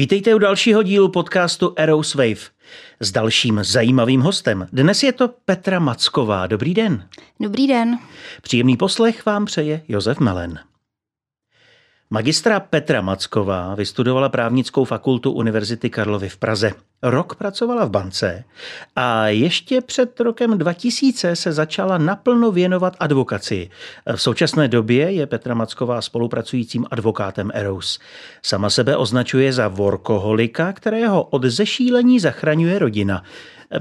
Vítejte u dalšího dílu podcastu Arrows Wave s dalším zajímavým hostem. Dnes je to Petra Macková. Dobrý den. Dobrý den. Příjemný poslech vám přeje Josef Melen. Magistra Petra Macková vystudovala právnickou fakultu Univerzity Karlovy v Praze. Rok pracovala v bance a ještě před rokem 2000 se začala naplno věnovat advokaci. V současné době je Petra Macková spolupracujícím advokátem Eros. Sama sebe označuje za workoholika, kterého od zešílení zachraňuje rodina.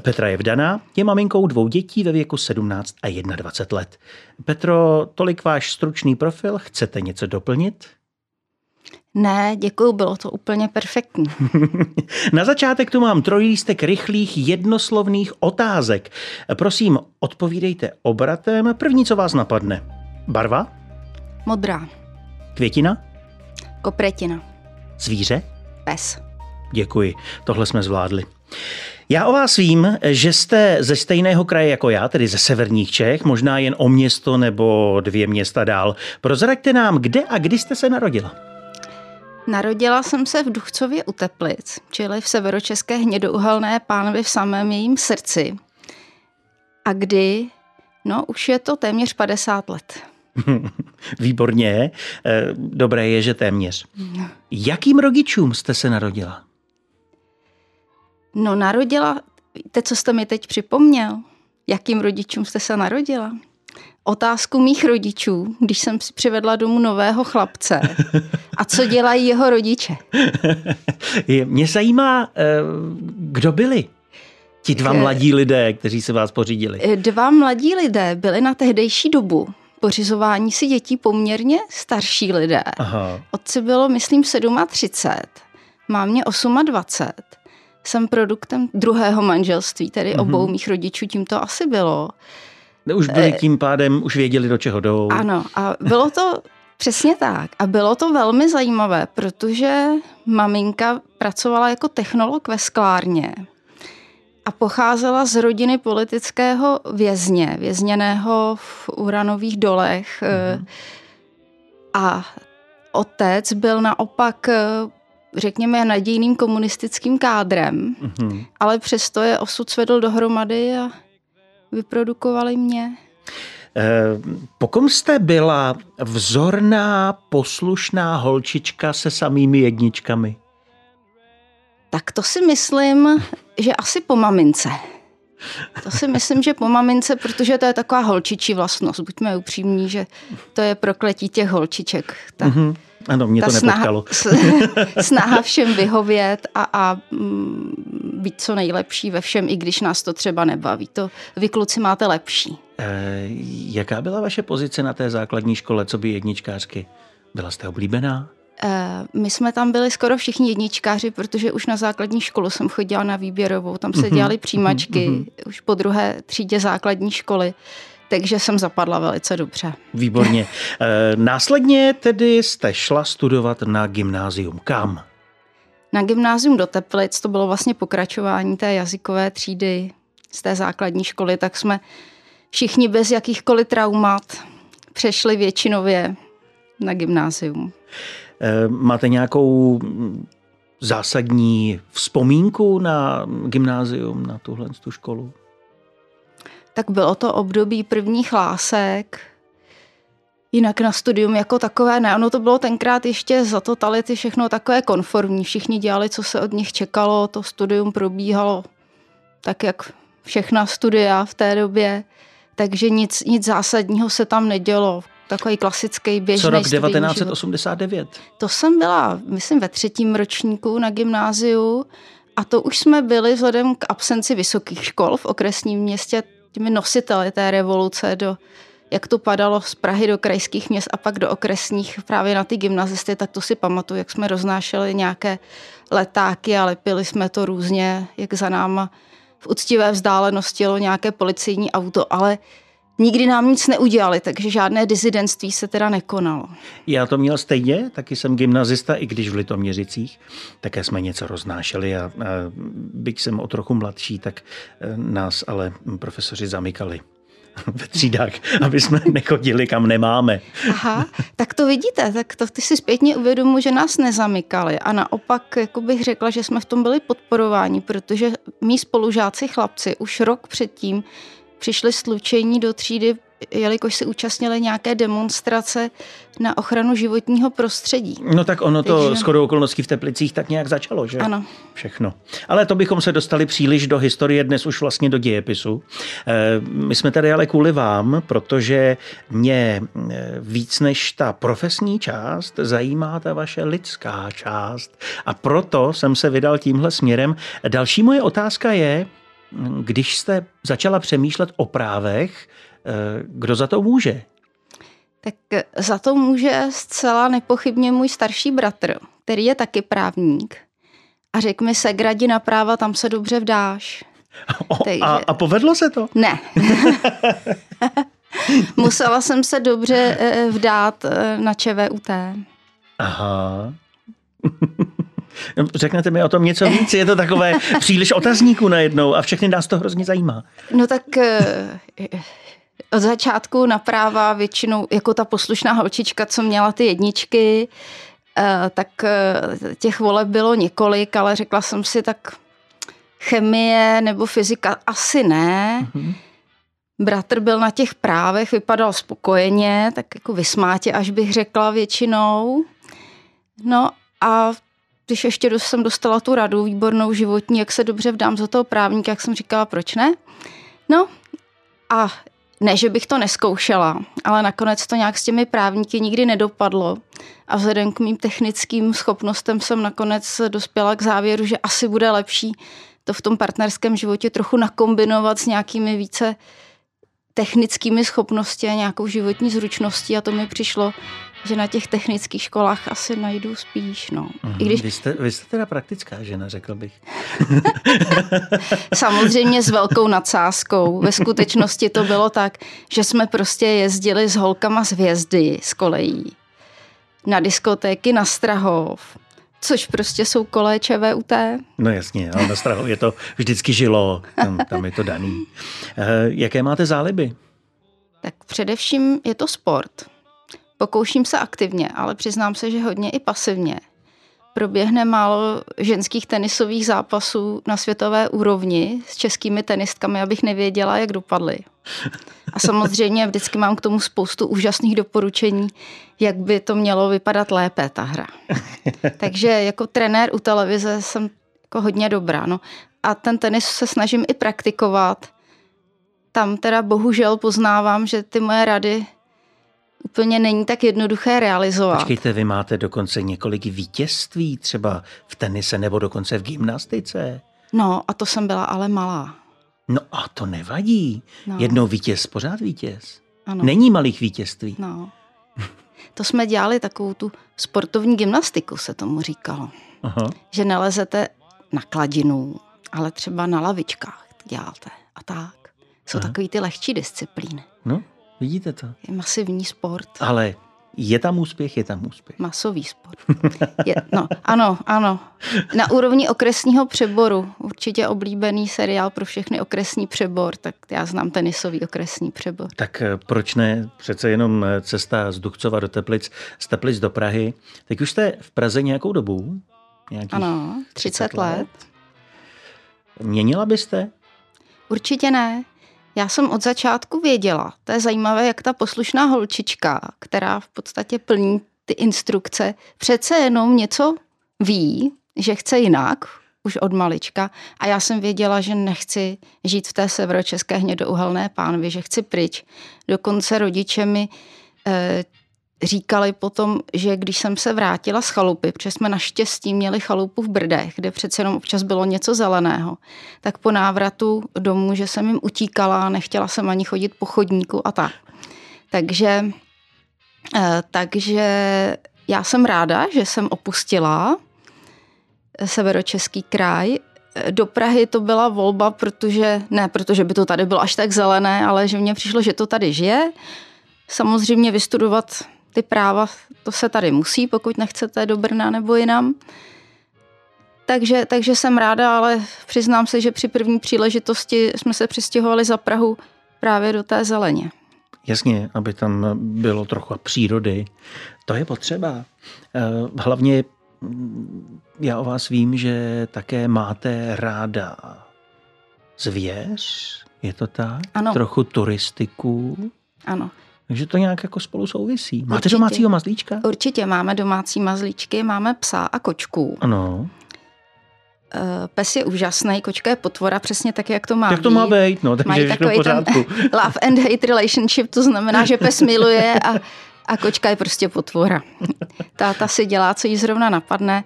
Petra je vdaná, je maminkou dvou dětí ve věku 17 a 21 let. Petro, tolik váš stručný profil, chcete něco doplnit? Ne, děkuji, bylo to úplně perfektní. Na začátek tu mám trojlístek rychlých jednoslovných otázek. Prosím, odpovídejte obratem. První, co vás napadne. Barva? Modrá. Květina? Kopretina. Zvíře? Pes. Děkuji, tohle jsme zvládli. Já o vás vím, že jste ze stejného kraje jako já, tedy ze severních Čech, možná jen o město nebo dvě města dál. Prozraďte nám, kde a kdy jste se narodila. Narodila jsem se v Duchcově u Teplic, čili v severočeské hnědouhelné pánově v samém jejím srdci. A kdy? No, už je to téměř 50 let. Výborně. Eh, dobré je, že téměř. Jakým rodičům jste se narodila? No, narodila, víte, co jste mi teď připomněl? Jakým rodičům jste se narodila? Otázku mých rodičů, když jsem si přivedla domů nového chlapce. A co dělají jeho rodiče? Mě zajímá, eh, kdo byli ti dva eh, mladí lidé, kteří se vás pořídili. Eh, dva mladí lidé byli na tehdejší dobu pořizování si dětí poměrně starší lidé. Aha. Otci bylo, myslím, 37, mámě 28. Jsem produktem druhého manželství, tedy mm-hmm. obou mých rodičů, tím to asi bylo. Už byli tím pádem, už věděli, do čeho jdou. Ano, a bylo to přesně tak. A bylo to velmi zajímavé, protože maminka pracovala jako technolog ve sklárně a pocházela z rodiny politického vězně, vězněného v uranových dolech. Mm-hmm. A otec byl naopak řekněme, nadějným komunistickým kádrem, mm-hmm. ale přesto je osud svedl dohromady a vyprodukovali mě. Eh, po kom jste byla vzorná, poslušná holčička se samými jedničkami? Tak to si myslím, že asi po mamince. To si myslím, že po mamince, protože to je taková holčičí vlastnost. Buďme upřímní, že to je prokletí těch holčiček. Ta, mm-hmm. Ano, mě to snaha, nepotkalo. snaha všem vyhovět a, a mm, být co nejlepší ve všem, i když nás to třeba nebaví. To vy kluci máte lepší. E, jaká byla vaše pozice na té základní škole, co by jedničkářky? Byla jste oblíbená? E, my jsme tam byli skoro všichni jedničkáři, protože už na základní školu jsem chodila na výběrovou, tam se mhm, dělaly přijímačky, mm-hmm. už po druhé třídě základní školy takže jsem zapadla velice dobře. Výborně. E, následně tedy jste šla studovat na gymnázium. Kam? Na gymnázium do Teplic, to bylo vlastně pokračování té jazykové třídy z té základní školy, tak jsme všichni bez jakýchkoliv traumat přešli většinově na gymnázium. E, máte nějakou zásadní vzpomínku na gymnázium, na tuhle tu školu? tak bylo to období prvních lásek. Jinak na studium jako takové ne, ono to bylo tenkrát ještě za totality všechno takové konformní. Všichni dělali, co se od nich čekalo, to studium probíhalo tak, jak všechna studia v té době, takže nic, nic zásadního se tam nedělo. Takový klasický běžný Co rok 1989? Život. To jsem byla, myslím, ve třetím ročníku na gymnáziu a to už jsme byli vzhledem k absenci vysokých škol v okresním městě těmi nositeli té revoluce, do, jak to padalo z Prahy do krajských měst a pak do okresních právě na ty gymnazisty, tak to si pamatuju, jak jsme roznášeli nějaké letáky a lepili jsme to různě, jak za náma v úctivé vzdálenosti jelo nějaké policejní auto, ale nikdy nám nic neudělali, takže žádné dizidentství se teda nekonalo. Já to měl stejně, taky jsem gymnazista, i když v Litoměřicích, také jsme něco roznášeli a, a byť jsem o trochu mladší, tak e, nás ale profesoři zamykali ve třídách, aby jsme nechodili kam nemáme. Aha, tak to vidíte, tak to ty si zpětně uvědomu, že nás nezamykali a naopak jako bych řekla, že jsme v tom byli podporováni, protože mý spolužáci chlapci už rok předtím přišli slučení do třídy jelikož se účastnili nějaké demonstrace na ochranu životního prostředí. No tak ono to Takže... shodou okolností v Teplicích tak nějak začalo, že? Ano. Všechno. Ale to bychom se dostali příliš do historie, dnes už vlastně do dějepisu. Eh, my jsme tady ale kvůli vám, protože mě eh, víc než ta profesní část zajímá ta vaše lidská část. A proto jsem se vydal tímhle směrem. Další moje otázka je, když jste začala přemýšlet o právech, Eh, kdo za to může? Tak eh, za to může zcela nepochybně můj starší bratr, který je taky právník. A řekl mi se, gradi na práva, tam se dobře vdáš. O, Takže... a, a povedlo se to? Ne. Musela jsem se dobře eh, vdát na ČVUT. Aha. Řeknete mi o tom něco víc? Je to takové příliš otazníků najednou a všechny nás to hrozně zajímá. No tak od začátku na práva většinou jako ta poslušná holčička, co měla ty jedničky, eh, tak eh, těch voleb bylo několik, ale řekla jsem si tak chemie nebo fyzika asi ne. Mm-hmm. Bratr byl na těch právech, vypadal spokojeně, tak jako vysmátě, až bych řekla většinou. No a když ještě jsem dostala tu radu výbornou životní, jak se dobře vdám za toho právníka, jak jsem říkala, proč ne? No a ne, že bych to neskoušela, ale nakonec to nějak s těmi právníky nikdy nedopadlo. A vzhledem k mým technickým schopnostem jsem nakonec dospěla k závěru, že asi bude lepší to v tom partnerském životě trochu nakombinovat s nějakými více technickými schopnosti a nějakou životní zručností a to mi přišlo že na těch technických školách asi najdu spíš. No. Mm, I když... vy, jste, vy jste teda praktická žena, řekl bych. Samozřejmě s velkou nadsázkou. Ve skutečnosti to bylo tak, že jsme prostě jezdili s holkama z hvězdy, z kolejí, na diskotéky na Strahov, což prostě jsou koleje ČVUT. No jasně, ale na Strahov je to vždycky žilo, tam, tam je to daný. Eh, jaké máte záliby? Tak především je to sport. Pokouším se aktivně, ale přiznám se, že hodně i pasivně. Proběhne málo ženských tenisových zápasů na světové úrovni s českými tenistkami, abych nevěděla, jak dopadly. A samozřejmě vždycky mám k tomu spoustu úžasných doporučení, jak by to mělo vypadat lépe, ta hra. Takže jako trenér u televize jsem jako hodně dobrá. No. A ten tenis se snažím i praktikovat. Tam teda bohužel poznávám, že ty moje rady úplně není tak jednoduché realizovat. Počkejte, vy máte dokonce několik vítězství třeba v tenise nebo dokonce v gymnastice. No a to jsem byla ale malá. No a to nevadí. No. Jednou vítěz, pořád vítěz. Ano. Není malých vítězství. No. To jsme dělali takovou tu sportovní gymnastiku, se tomu říkalo. Aha. Že nelezete na kladinu, ale třeba na lavičkách děláte a tak. Jsou Aha. takový ty lehčí disciplíny. No, Vidíte to? Je masivní sport. Ale je tam úspěch, je tam úspěch. Masový sport. Je, no, ano, ano. Na úrovni okresního přeboru. Určitě oblíbený seriál pro všechny okresní přebor, tak já znám tenisový okresní přebor. Tak eh, proč ne? Přece jenom eh, cesta z Duchcova do Teplic, z Teplic do Prahy. Teď už jste v Praze nějakou dobu? Nějakých ano, 30, 30 let. let. Měnila byste? Určitě ne. Já jsem od začátku věděla, to je zajímavé, jak ta poslušná holčička, která v podstatě plní ty instrukce, přece jenom něco ví, že chce jinak, už od malička. A já jsem věděla, že nechci žít v té severočeské hnědouhelné pánvi, že chci pryč. Dokonce rodiče mi e, říkali potom, že když jsem se vrátila z chalupy, protože jsme naštěstí měli chalupu v Brdech, kde přece jenom občas bylo něco zeleného, tak po návratu domů, že jsem jim utíkala, nechtěla jsem ani chodit po chodníku a tak. Takže, eh, takže já jsem ráda, že jsem opustila severočeský kraj. Do Prahy to byla volba, protože, ne protože by to tady bylo až tak zelené, ale že mně přišlo, že to tady žije. Samozřejmě vystudovat ty práva, to se tady musí, pokud nechcete do Brna nebo jinam. Takže, takže jsem ráda, ale přiznám se, že při první příležitosti jsme se přistěhovali za Prahu právě do té zeleně. Jasně, aby tam bylo trochu přírody. To je potřeba. Eh, hlavně mm, já o vás vím, že také máte ráda zvěř, je to tak? Ano. Trochu turistiku. Ano. Takže to nějak jako spolu souvisí. Máte Určitě. domácího mazlíčka? Určitě máme domácí mazlíčky, máme psa a kočku. Ano. Eh, Pes je úžasný, kočka je potvora, přesně tak, jak to má Jak to má být, no, takže Mají takový ten pořádku. love and hate relationship, to znamená, že pes miluje a, a kočka je prostě potvora. Ta, ta si dělá, co jí zrovna napadne,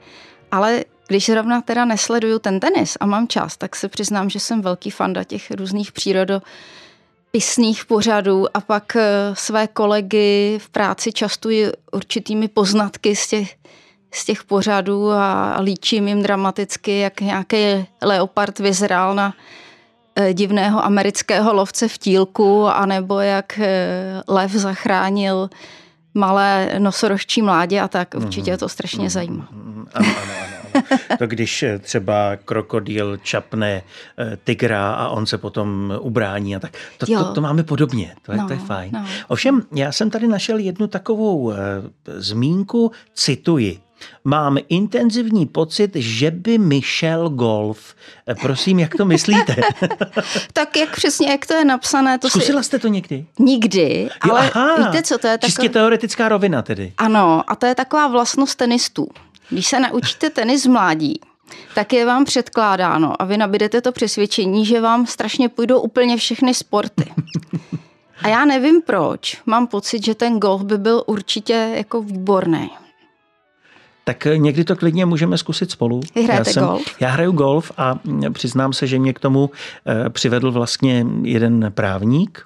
ale když zrovna teda nesleduju ten tenis a mám čas, tak se přiznám, že jsem velký fanda těch různých přírodopisných pořadů a pak eh, své kolegy v práci častuji určitými poznatky z těch, z těch pořadů a líčím jim dramaticky, jak nějaký leopard vyzrál na eh, divného amerického lovce v tílku, anebo jak eh, lev zachránil malé nosorožčí mládě a tak. Určitě to strašně zajímá. Mm, Ano, ano, ano. To když eh, třeba krokodýl čapne eh, tygra a on se potom ubrání a tak. To, Jo. to, to máme podobně, to je, No, to je fajn. no. Ovšem, já jsem tady našel jednu takovou eh, zmínku, cituji. Mám intenzivní pocit, že by mi šel golf. Prosím, jak to myslíte? Tak jak přesně, jak to je napsané, to Zkusila jste to někdy? si nikdy, ale aha, víte co, to je Čistě takové... teoretická rovina tedy. Ano, a to je taková vlastnost tenistů. Když se naučíte tenis mládí, tak je vám předkládáno a vy nabídete to přesvědčení, že vám strašně půjdou úplně všechny sporty. A já nevím proč, mám pocit, že ten golf by byl určitě jako výborný. Tak eh, někdy to klidně můžeme zkusit spolu. Vy hrajete já jsem, golf? Já hraju golf a mm, přiznám se, že mě k tomu eh, přivedl vlastně jeden právník,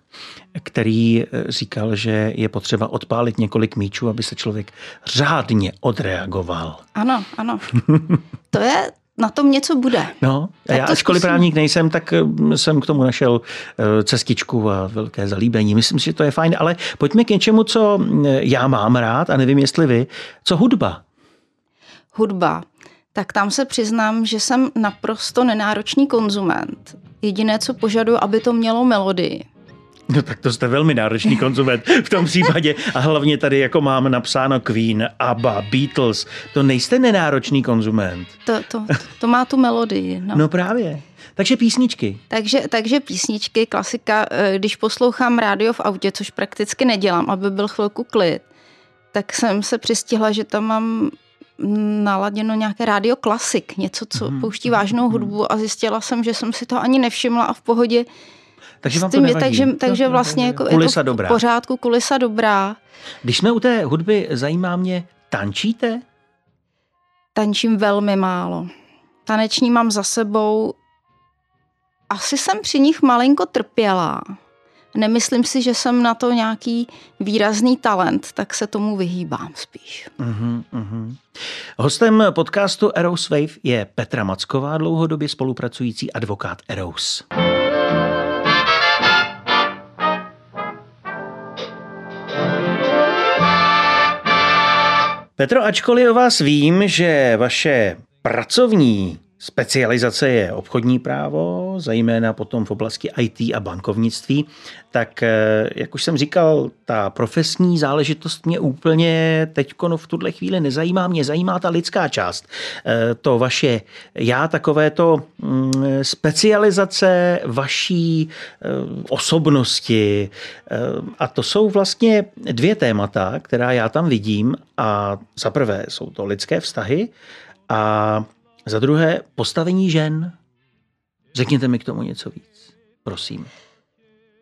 který eh, říkal, že je potřeba odpálit několik míčů, aby se člověk řádně odreagoval. Ano, ano. To je, na tom něco bude. No, a Tak já ačkoliv zkusím. právník nejsem, tak eh, jsem k tomu našel eh, cestičku a velké zalíbení. Myslím si, že to je fajn, ale pojďme k něčemu, co já mám rád a nevím, jestli vy. Co hudba? hudba, tak tam se přiznám, že jsem naprosto nenáročný konzument. Jediné, co požaduji, aby to mělo melodii. No tak to jste velmi náročný konzument v tom případě. A hlavně tady jako mám napsáno Queen, ABBA, Beatles. To nejste nenáročný konzument. To, to, to má tu melodii. No. No právě. Takže písničky. Takže, takže písničky, klasika, eh, když poslouchám rádio v autě, což prakticky nedělám, aby byl chvilku klid, tak jsem se přistihla, že tam mám naladěno nějaké rádio klasik, něco, co Mhm, pouští vážnou hudbu a zjistila jsem, že jsem si to ani nevšimla a v pohodě. Takže vám to nevadí. takže, takže vlastně jako, Kulisa je to v dobrá. pořádku, kulisa dobrá. Když jsme u té hudby, zajímá mě, tančíte? Tančím velmi málo. Taneční mám za sebou. Asi jsem při nich malinko trpěla. Nemyslím si, že jsem na to nějaký výrazný talent, tak se tomu vyhýbám spíš. Uhum, uhum. Hostem podcastu Eros Wave je Petra Macková, dlouhodobě spolupracující advokát Eros. Petro, ačkoliv o vás vím, že vaše pracovní specializace je obchodní právo, zejména potom v oblasti IT a bankovnictví, tak eh, jak už jsem říkal, ta profesní záležitost mě úplně teď v tuhle chvíli nezajímá, mě zajímá ta lidská část. Eh, To vaše já, takové to mm, specializace vaší eh, osobnosti. A to jsou vlastně dvě témata, která já tam vidím. A za prvé jsou to lidské vztahy a za druhé postavení žen. Řekněte mi k tomu něco víc, prosím.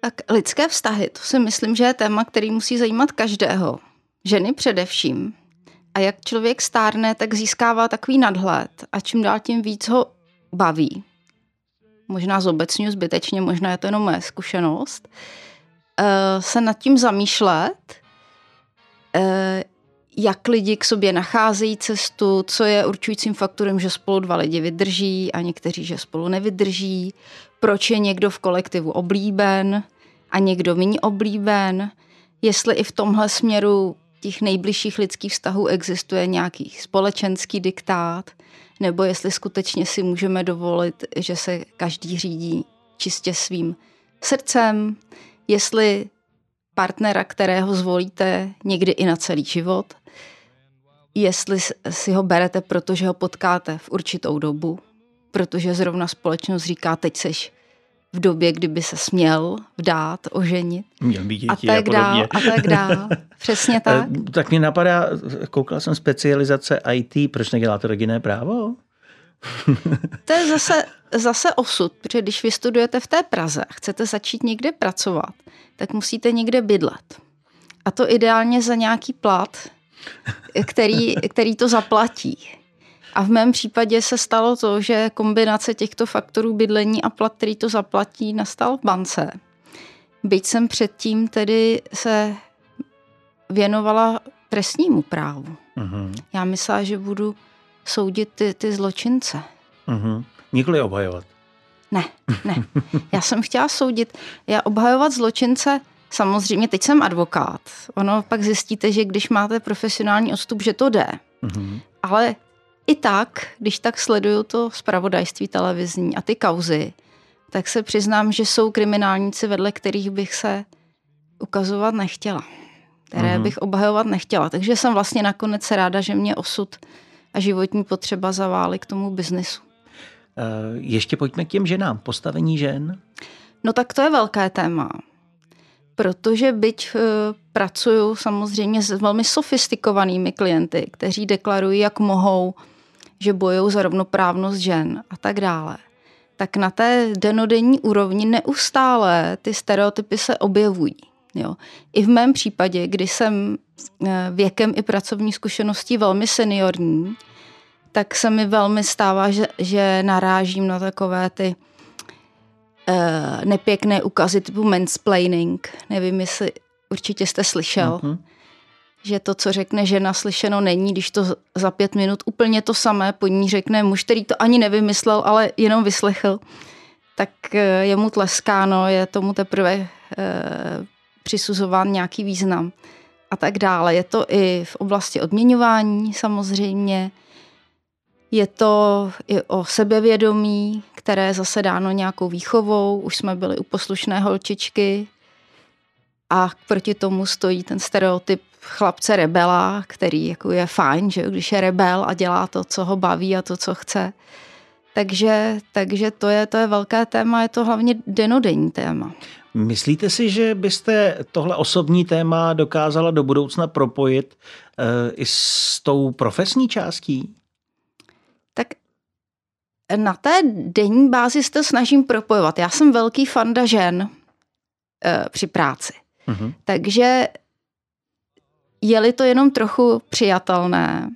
Tak lidské vztahy, to si myslím, že je téma, který musí zajímat každého. Ženy především. A jak člověk stárne, tak získává takový nadhled a čím dál tím víc ho baví. Možná zobecňuji zbytečně, možná je to jenom moje zkušenost. Eh, Se nad tím zamýšlet, eh, jak lidi k sobě nacházejí cestu, co je určujícím faktorem, že spolu dva lidi vydrží a někteří, že spolu nevydrží, proč je někdo v kolektivu oblíben a někdo méně oblíben, jestli i v tomhle směru těch nejbližších lidských vztahů existuje nějaký společenský diktát, nebo jestli skutečně si můžeme dovolit, že se každý řídí čistě svým srdcem, jestli partnera, kterého zvolíte někdy i na celý život, jestli si ho berete, protože ho potkáte v určitou dobu, protože zrovna společnost říká, teď seš v době, kdyby se směl vdát, oženit. Měl být děti a tak a dál, a tak dál. Přesně tak. tak mě napadá, koukala jsem specializace IT, proč neděláte rodinné právo? to je zase, zase osud, protože když vy studujete v té Praze a chcete začít někde pracovat, tak musíte někde bydlet. A to ideálně za nějaký plat, který, který to zaplatí. A v mém případě se stalo to, že kombinace těchto faktorů bydlení a plat, který to zaplatí, nastal v bance. Byť jsem předtím tedy se věnovala trestnímu právu. Uh-huh. Já myslela, že budu soudit ty, ty zločince. Uh-huh. Nikoli obhajovat. Ne, ne. Já jsem chtěla soudit. Já obhajovat zločince, samozřejmě, teď jsem advokát. Ono pak zjistíte, že když máte profesionální odstup, že to jde. Uh-huh. Ale i tak, když tak sleduju to zpravodajství televizní a ty kauzy, tak se přiznám, že jsou kriminálníci, vedle kterých bych se ukazovat nechtěla. Které uh-huh. bych obhajovat nechtěla. Takže jsem vlastně nakonec ráda, že mě osud a životní potřeba zavály k tomu biznesu. Eh, ještě pojďme k těm ženám. Postavení žen? No tak to je velké téma. Protože byť uh, pracuju samozřejmě s velmi sofistikovanými klienty, kteří deklarují, jak mohou, že bojují za rovnoprávnost žen a tak dále, tak na té denodenní úrovni neustále ty stereotypy se objevují. Jo. I v mém případě, kdy jsem eh, věkem i pracovní zkušeností velmi seniorní, tak se mi velmi stává, že, že narážím na takové ty uh, nepěkné ukazy typu mansplaining. Nevím, jestli určitě jste slyšel. Uh-huh. Že to, co řekne žena, slyšeno není, když to za pět minut úplně to samé po ní řekne muž, který to ani nevymyslel, ale jenom vyslechl, tak uh, je mu tleskáno, je tomu teprve uh, přisuzován nějaký význam a tak dále. Je to i v oblasti odměňování samozřejmě, je to i o sebevědomí, které je zase dáno nějakou výchovou. Už jsme byli u poslušné holčičky a proti tomu stojí ten stereotyp chlapce rebela, který jako je fajn, že když je rebel a dělá to, co ho baví a to, co chce. Takže, takže to, je, to je velké téma, je to hlavně denodenní téma. Myslíte si, že byste tohle osobní téma dokázala do budoucna propojit e, i s tou profesní částí? Na té denní bázi se to snažím propojovat. Já jsem velký fanda žen e, při práci. Uh-huh. Takže je-li to jenom trochu přijatelné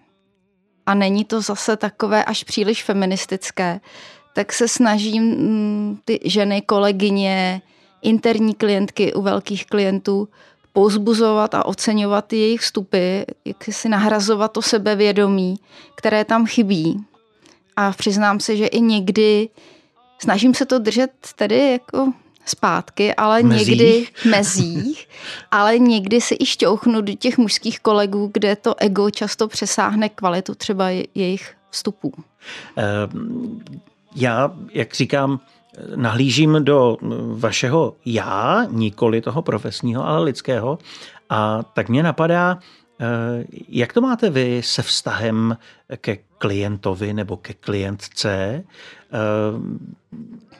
a není to zase takové až příliš feministické, tak se snažím mm, ty ženy, kolegyně, interní klientky u velkých klientů pouzbuzovat a oceňovat jejich vstupy, jak si nahrazovat to sebevědomí, které tam chybí. A přiznám se, že i někdy snažím se to držet tedy jako zpátky, ale mezích. někdy mezích, ale někdy si i šťouchnu do těch mužských kolegů, kde to ego často přesáhne kvalitu třeba jejich vstupů. Já, jak říkám, nahlížím do vašeho já, nikoli toho profesního, ale lidského. A tak mě napadá, jak to máte vy se vztahem ke klientovi nebo ke klientce? Eh,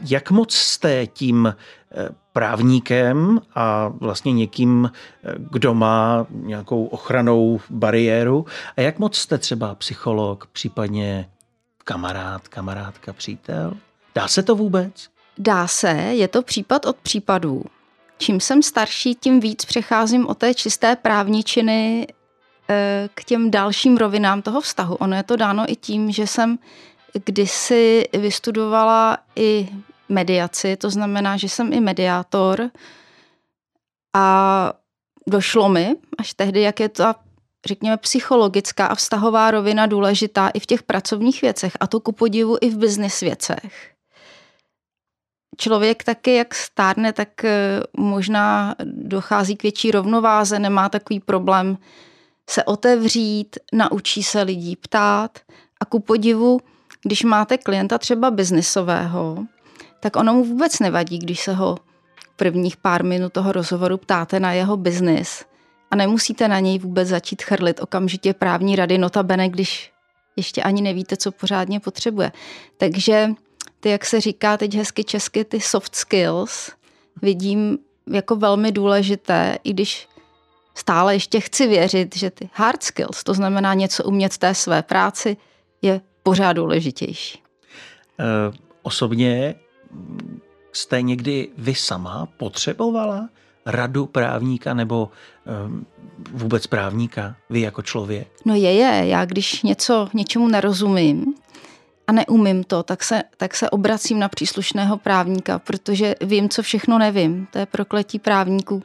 jak moc jste tím eh, právníkem a vlastně někým, kdo má nějakou ochranou bariéru a jak moc jste třeba psycholog, případně kamarád, kamarádka, přítel? Dá se to vůbec? Dá se, je to případ od případů. Čím jsem starší, tím víc přecházím od té čisté právničiny eh, k těm dalším rovinám toho vztahu. Ono je to dáno i tím, že jsem kdysi vystudovala i mediaci, to znamená, že jsem i mediátor a došlo mi až tehdy, jak je ta, řekněme, psychologická a vztahová rovina důležitá i v těch pracovních věcech a to ku podivu i v business věcech člověk taky, jak stárne, tak eh, možná dochází k větší rovnováze, nemá takový problém se otevřít, naučí se lidí ptát a ku podivu, když máte klienta třeba biznisového, tak ono mu vůbec nevadí, když se ho prvních pár minut toho rozhovoru ptáte na jeho biznis a nemusíte na něj vůbec začít chrlit okamžitě právní rady, notabene, když ještě ani nevíte, co pořádně potřebuje. Takže ty, jak se říká teď hezky česky, ty soft skills vidím jako velmi důležité, i když stále ještě chci věřit, že ty hard skills, to znamená něco umět té své práci, je pořád důležitější. E, osobně jste někdy vy sama potřebovala radu právníka nebo um, vůbec právníka, vy jako člověk? No je, je. Já když něco, něčemu nerozumím a neumím to, tak se, tak se obracím na příslušného právníka, protože vím, co všechno nevím. To je prokletí právníků.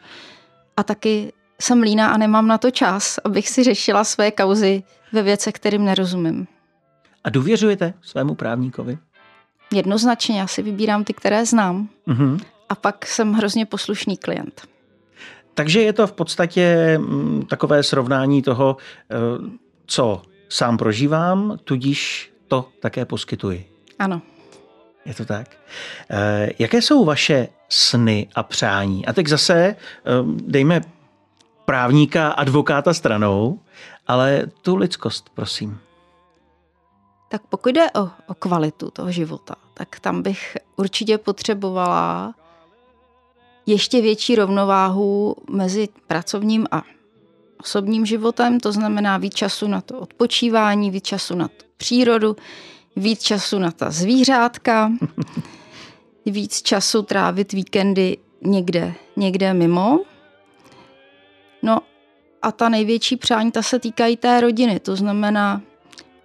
A taky jsem líná a nemám na to čas, abych si řešila své kauzy ve věcech, kterým nerozumím. A důvěřujete svému právníkovi? Jednoznačně, já si vybírám ty, které znám. Mm-hmm. A pak jsem hrozně poslušný klient. Takže je to v podstatě mm, takové srovnání toho, eh, co sám prožívám, tudíž to také poskytuji. Ano. Je to tak? Eh, jaké jsou vaše sny a přání? A teď zase eh, dejme právníka, advokáta stranou, ale tu lidskost, prosím. Tak pokud jde o, o kvalitu toho života, tak tam bych určitě potřebovala ještě větší rovnováhu mezi pracovním a osobním životem, to znamená víc času na to odpočívání, víc času na to přírodu, víc času na ta zvířátka, víc času trávit víkendy někde, někde mimo. No a ta největší přání, ta se týkají té rodiny, to znamená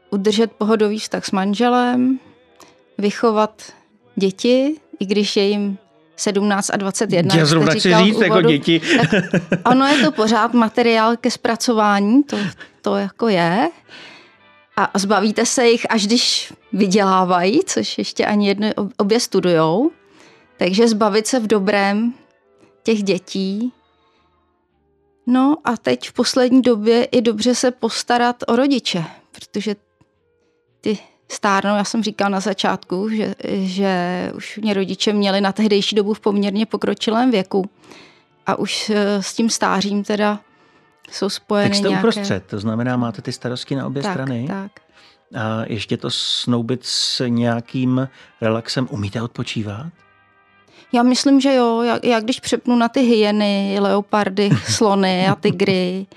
udržet pohodový vztah s manželem, vychovat děti, i když je jim 17 a 21. Já zrovna chci říct, úvodu, jako děti. Tak ono je to pořád materiál ke zpracování, to, to jako je. A zbavíte se jich, až když vydělávají, což ještě ani jedno, obě studujou. Takže zbavit se v dobrém těch dětí. No a teď v poslední době i dobře se postarat o rodiče, protože ty stárnou. Já jsem říkal na začátku, že, že už mě rodiče měli na tehdejší dobu v poměrně pokročilém věku. A už eh, s tím stářím teda jsou spojeny Tak jste nějaké... uprostřed, to znamená, máte ty starosti na obě tak, strany. Tak. A ještě to snoubit s nějakým relaxem. Umíte odpočívat? Já myslím, že jo. Já, já když přepnu na ty hyeny, leopardy, slony a tygry,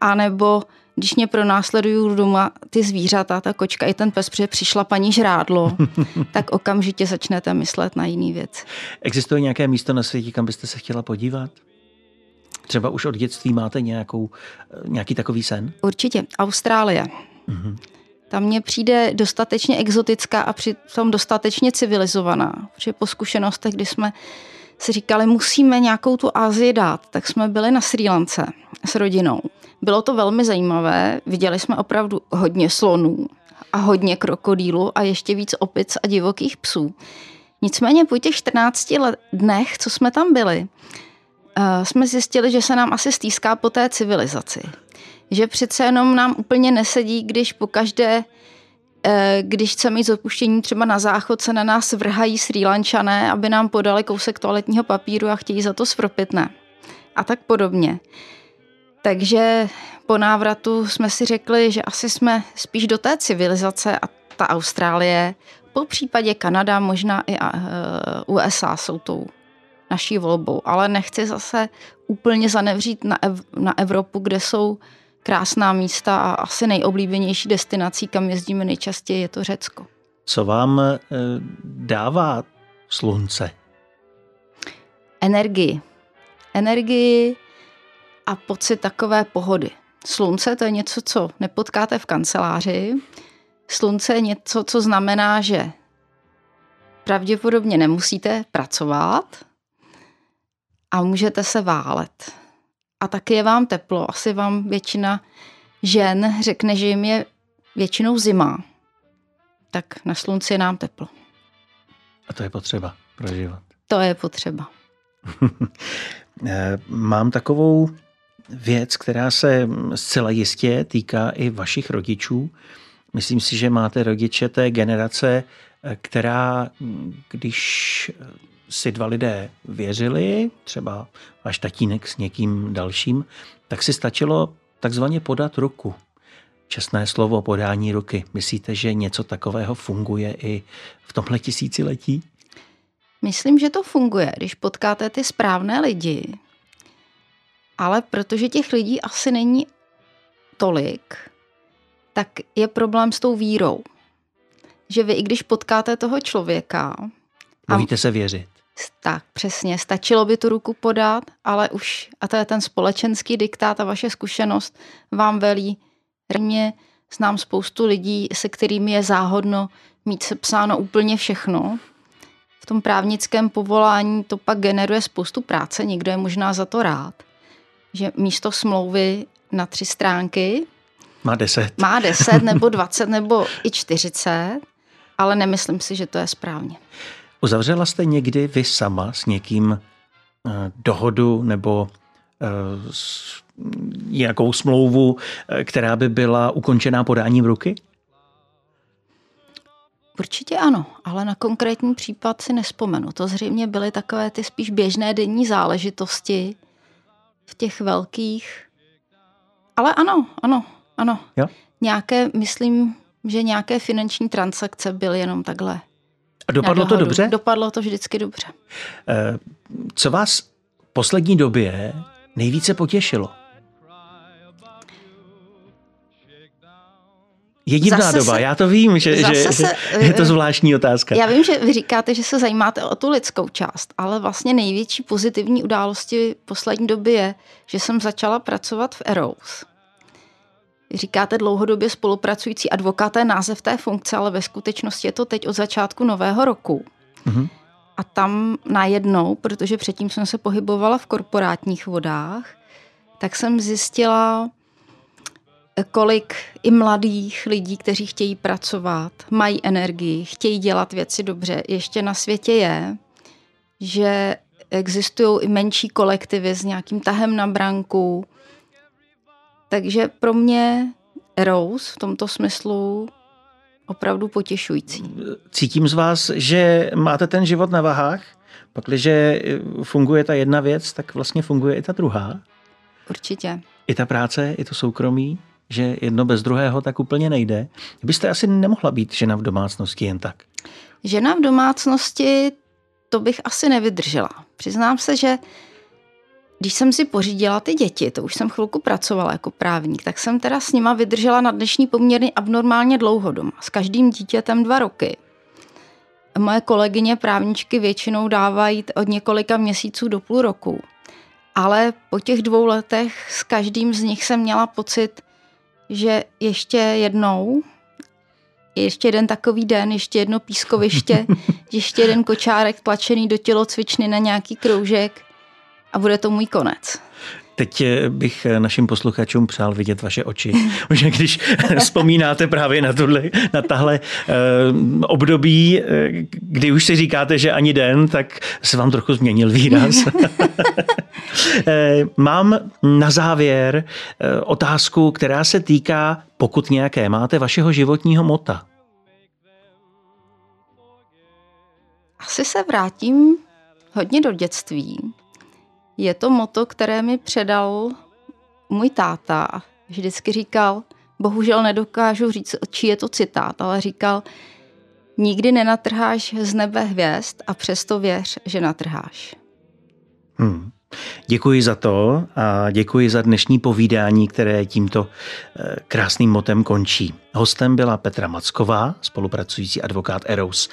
anebo když mě pronásledují doma ty zvířata, ta kočka i ten pes, protože přišla paní žrádlo, tak okamžitě začnete myslet na jiný věc. Existuje nějaké místo na světě, kam byste se chtěla podívat? Třeba už od dětství máte nějakou, nějaký takový sen? Určitě. Austrálie. Mm-hmm. Tam mně přijde dostatečně exotická a přitom dostatečně civilizovaná. Protože po zkušenostech, kdy jsme si říkali, musíme nějakou tu Asii dát, tak jsme byli na Sri Lance s rodinou. Bylo to velmi zajímavé, viděli jsme opravdu hodně slonů a hodně krokodýlů a ještě víc opic a divokých psů. Nicméně po těch 14 dnech, co jsme tam byli, eh, jsme zjistili, že se nám asi stýská po té civilizaci. Že přece jenom nám úplně nesedí, když po každé eh, když chceme mít zapuštění třeba na záchod, se na nás vrhají Sri Lančané, aby nám podali kousek toaletního papíru a chtějí za to svropitné. A tak podobně. Takže po návratu jsme si řekli, že asi jsme spíš do té civilizace a ta Austrálie, po případě Kanada, možná i eh, USA jsou tou naší volbou, ale nechci zase úplně zanevřít na, Ev- na Evropu, kde jsou krásná místa a asi nejoblíbenější destinací, kam jezdíme nejčastěji, je to Řecko. Co vám eh, dává slunce? Energii. Energii a pocit takové pohody. Slunce to je něco, co nepotkáte v kanceláři. Slunce je něco, co znamená, že pravděpodobně nemusíte pracovat a můžete se válet. A taky je vám teplo. Asi vám většina žen řekne, že jim je většinou zima. Tak na slunci je nám teplo. A to je potřeba pro život. To je potřeba. Eh, mám takovou věc, která se zcela jistě týká i vašich rodičů. Myslím si, že máte rodiče té generace, která, když si dva lidé věřili, třeba váš tatínek s někým dalším, tak si stačilo takzvaně podat ruku. Čestné slovo podání ruky. Myslíte, že něco takového funguje i v tomhle tisíciletí? Myslím, že to funguje, když potkáte ty správné lidi. Ale protože těch lidí asi není tolik, tak je problém s tou vírou. Že vy, i když potkáte toho člověka... Bojíte se věřit. Tak, přesně. Stačilo by tu ruku podat, ale už, a to je ten společenský diktát a vaše zkušenost, vám velí. Mě znám spoustu lidí, se kterými je záhodno mít sepsáno úplně všechno. V tom právnickém povolání to pak generuje spoustu práce, někdo je možná za to rád, že místo smlouvy na tři stránky má deset. Má deset nebo dvacet nebo i čtyřicet, ale nemyslím si, že to je správně. Uzavřela jste někdy vy sama s někým eh, dohodu nebo eh, nějakou smlouvu, eh, která by byla ukončená podáním ruky? Určitě ano, ale na konkrétní případ si nespomenu. To zřejmě byly takové ty spíš běžné denní záležitosti v těch velkých. Ale ano, ano, ano. Jo? Nějaké, myslím, že nějaké finanční transakce byly jenom takhle. A dopadlo to dobře? Dopadlo to vždycky dobře. Eh, co vás v poslední době nejvíce potěšilo? Je divná doba, se, já to vím, že, že, se, je to zvláštní otázka. Já vím, že vy říkáte, že se zajímáte o tu lidskou část, ale vlastně největší pozitivní události poslední doby je, že jsem začala pracovat v Eros. Říkáte dlouhodobě spolupracující advokát, je název té funkce, ale ve skutečnosti je to teď od začátku nového roku. Mm-hmm. A tam najednou, protože předtím jsem se pohybovala v korporátních vodách, tak jsem zjistila, kolik i mladých lidí, kteří chtějí pracovat, mají energii, chtějí dělat věci dobře, ještě na světě je, že existují i menší kolektivy s nějakým tahem na branku. Takže pro mě Rose v tomto smyslu opravdu potěšující. Cítím z vás, že máte ten život na vahách, pakliže funguje ta jedna věc, tak vlastně funguje i ta druhá. Určitě. I ta práce, i to soukromí že jedno bez druhého tak úplně nejde. Byste asi nemohla být žena v domácnosti jen tak. Žena v domácnosti, to bych asi nevydržela. Přiznám se, že když jsem si pořídila ty děti, to už jsem chvilku pracovala jako právník, tak jsem teda s nima vydržela na dnešní poměrně abnormálně dlouho doma. S každým dítětem dva roky. Moje kolegyně právničky většinou dávají od několika měsíců do půl roku. Ale po těch dvou letech s každým z nich jsem měla pocit, že ještě jednou, ještě jeden takový den, ještě jedno pískoviště, ještě jeden kočárek tlačený do tělocvičny na nějaký kroužek a bude to můj konec. Teď eh, bych eh, našim posluchačům přál vidět vaše oči, že když vzpomínáte právě na, tohle, na tahle období, kdy už si říkáte, že ani den, tak se vám trochu změnil výraz. Mám na závěr otázku, která se týká, pokud nějaké máte, vašeho životního mota. Asi se vrátím hodně do dětství, je to moto, které mi předal můj táta. Vždycky říkal, bohužel nedokážu říct, čí je to citát, ale říkal, nikdy nenatrháš z nebe hvězd a přesto věř, že natrháš. Hmm. Děkuji za to a děkuji za dnešní povídání, které tímto eh, krásným motem končí. Hostem byla Petra Macková, spolupracující advokát Eros.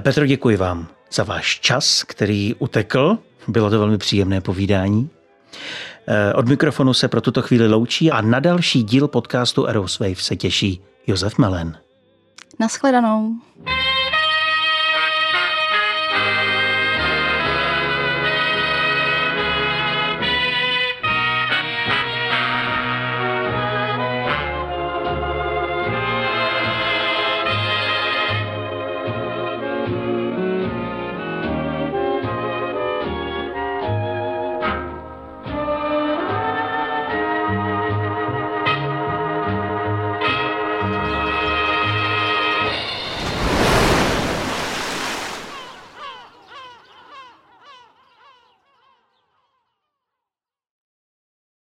Petro, děkuji vám za váš čas, který utekl bylo to velmi příjemné povídání. Eh, od mikrofonu se pro tuto chvíli loučí a na další díl podcastu Aeroswave se těší Josef Melen. Naschledanou.